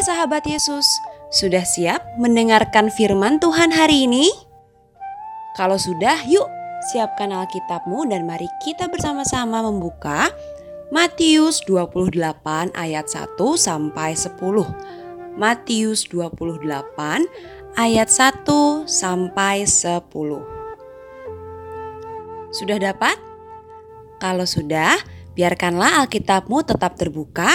Hai sahabat Yesus, sudah siap mendengarkan firman Tuhan hari ini? Kalau sudah, yuk siapkan Alkitabmu dan mari kita bersama-sama membuka Matius 28 ayat 1 sampai 10. Matius 28 ayat 1 sampai 10. Sudah dapat? Kalau sudah, biarkanlah Alkitabmu tetap terbuka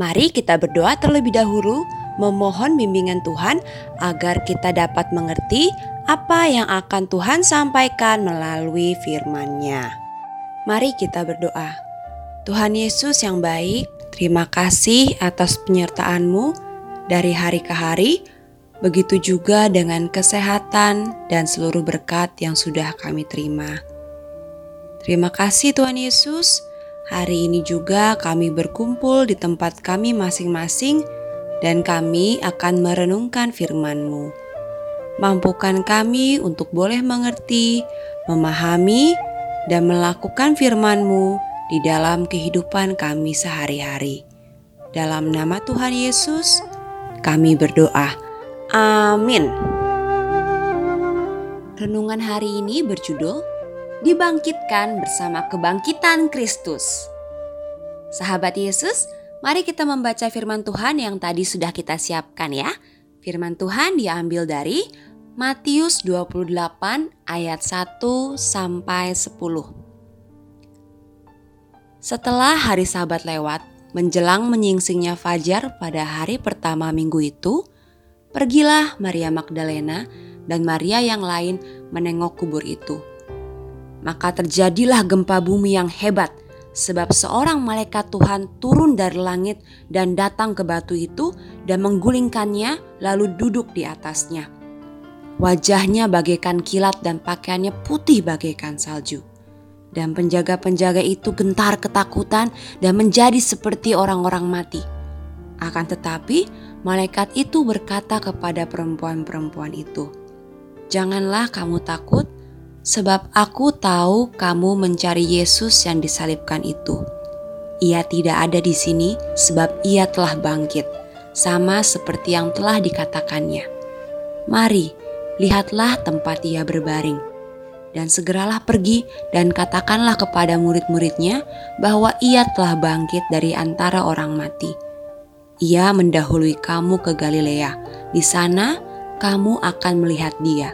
Mari kita berdoa terlebih dahulu, memohon bimbingan Tuhan agar kita dapat mengerti apa yang akan Tuhan sampaikan melalui firman-Nya. Mari kita berdoa. Tuhan Yesus yang baik, terima kasih atas penyertaan-Mu dari hari ke hari, begitu juga dengan kesehatan dan seluruh berkat yang sudah kami terima. Terima kasih Tuhan Yesus. Hari ini juga kami berkumpul di tempat kami masing-masing dan kami akan merenungkan firman-Mu. Mampukan kami untuk boleh mengerti, memahami, dan melakukan firman-Mu di dalam kehidupan kami sehari-hari. Dalam nama Tuhan Yesus, kami berdoa. Amin. Renungan hari ini berjudul dibangkitkan bersama kebangkitan Kristus. Sahabat Yesus, mari kita membaca firman Tuhan yang tadi sudah kita siapkan ya. Firman Tuhan diambil dari Matius 28 ayat 1 sampai 10. Setelah hari Sabat lewat, menjelang menyingsingnya fajar pada hari pertama minggu itu, pergilah Maria Magdalena dan Maria yang lain menengok kubur itu maka terjadilah gempa bumi yang hebat, sebab seorang malaikat Tuhan turun dari langit dan datang ke batu itu dan menggulingkannya, lalu duduk di atasnya. Wajahnya bagaikan kilat dan pakaiannya putih bagaikan salju. Dan penjaga-penjaga itu gentar ketakutan dan menjadi seperti orang-orang mati. Akan tetapi, malaikat itu berkata kepada perempuan-perempuan itu, "Janganlah kamu takut." Sebab aku tahu kamu mencari Yesus yang disalibkan itu. Ia tidak ada di sini sebab ia telah bangkit, sama seperti yang telah dikatakannya. Mari, lihatlah tempat ia berbaring. Dan segeralah pergi dan katakanlah kepada murid-muridnya bahwa ia telah bangkit dari antara orang mati. Ia mendahului kamu ke Galilea. Di sana kamu akan melihat dia.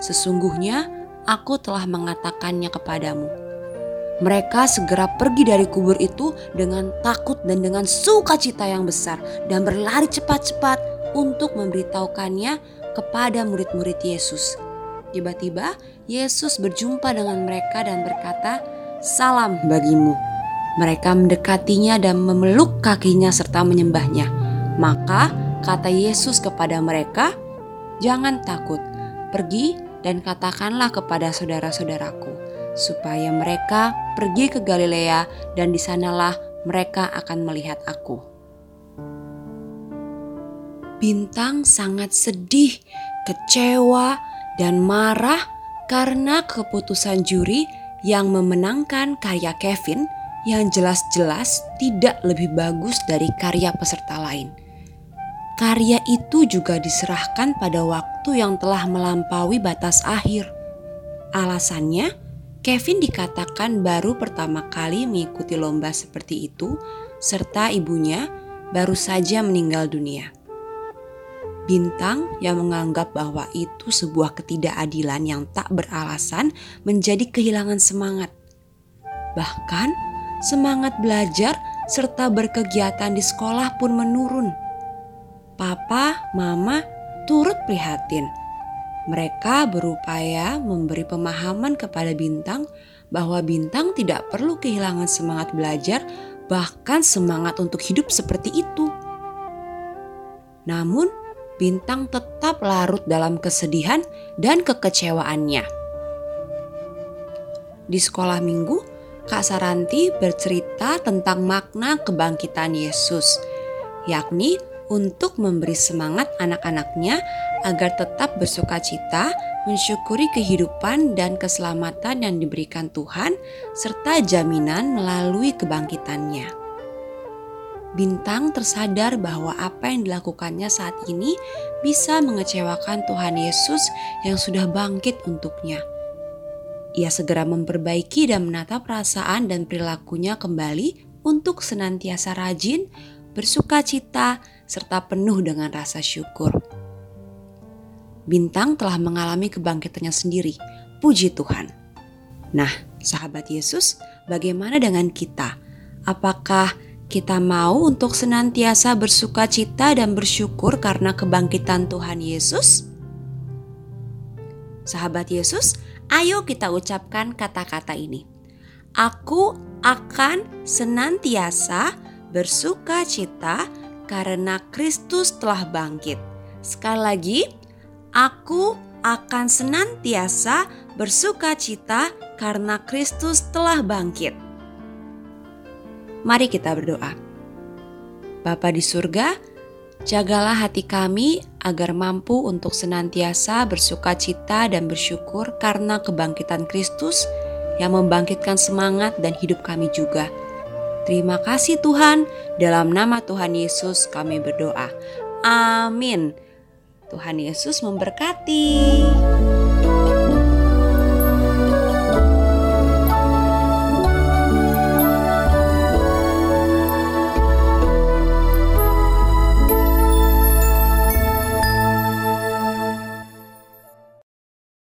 Sesungguhnya, aku telah mengatakannya kepadamu. Mereka segera pergi dari kubur itu dengan takut dan dengan sukacita yang besar dan berlari cepat-cepat untuk memberitahukannya kepada murid-murid Yesus. Tiba-tiba Yesus berjumpa dengan mereka dan berkata, "Salam bagimu." Mereka mendekatinya dan memeluk kakinya serta menyembahnya. Maka kata Yesus kepada mereka, "Jangan takut, pergi dan katakanlah kepada saudara-saudaraku, supaya mereka pergi ke Galilea dan di sanalah mereka akan melihat aku. Bintang sangat sedih, kecewa, dan marah karena keputusan juri yang memenangkan karya Kevin yang jelas-jelas tidak lebih bagus dari karya peserta lain. Karya itu juga diserahkan pada waktu yang telah melampaui batas akhir. Alasannya, Kevin dikatakan baru pertama kali mengikuti lomba seperti itu, serta ibunya baru saja meninggal dunia. Bintang yang menganggap bahwa itu sebuah ketidakadilan yang tak beralasan menjadi kehilangan semangat. Bahkan, semangat belajar serta berkegiatan di sekolah pun menurun papa, mama turut prihatin. Mereka berupaya memberi pemahaman kepada Bintang bahwa Bintang tidak perlu kehilangan semangat belajar, bahkan semangat untuk hidup seperti itu. Namun, Bintang tetap larut dalam kesedihan dan kekecewaannya. Di sekolah minggu, Kak Saranti bercerita tentang makna kebangkitan Yesus, yakni untuk memberi semangat anak-anaknya agar tetap bersuka cita, mensyukuri kehidupan dan keselamatan yang diberikan Tuhan, serta jaminan melalui kebangkitannya. Bintang tersadar bahwa apa yang dilakukannya saat ini bisa mengecewakan Tuhan Yesus yang sudah bangkit untuknya. Ia segera memperbaiki dan menata perasaan dan perilakunya kembali untuk senantiasa rajin, bersuka cita, serta penuh dengan rasa syukur. Bintang telah mengalami kebangkitannya sendiri. Puji Tuhan. Nah, sahabat Yesus, bagaimana dengan kita? Apakah kita mau untuk senantiasa bersuka cita dan bersyukur karena kebangkitan Tuhan Yesus? Sahabat Yesus, ayo kita ucapkan kata-kata ini. Aku akan senantiasa bersuka cita karena Kristus telah bangkit. Sekali lagi, aku akan senantiasa bersuka cita karena Kristus telah bangkit. Mari kita berdoa. Bapa di surga, jagalah hati kami agar mampu untuk senantiasa bersuka cita dan bersyukur karena kebangkitan Kristus yang membangkitkan semangat dan hidup kami juga. Terima kasih Tuhan, dalam nama Tuhan Yesus kami berdoa. Amin. Tuhan Yesus memberkati.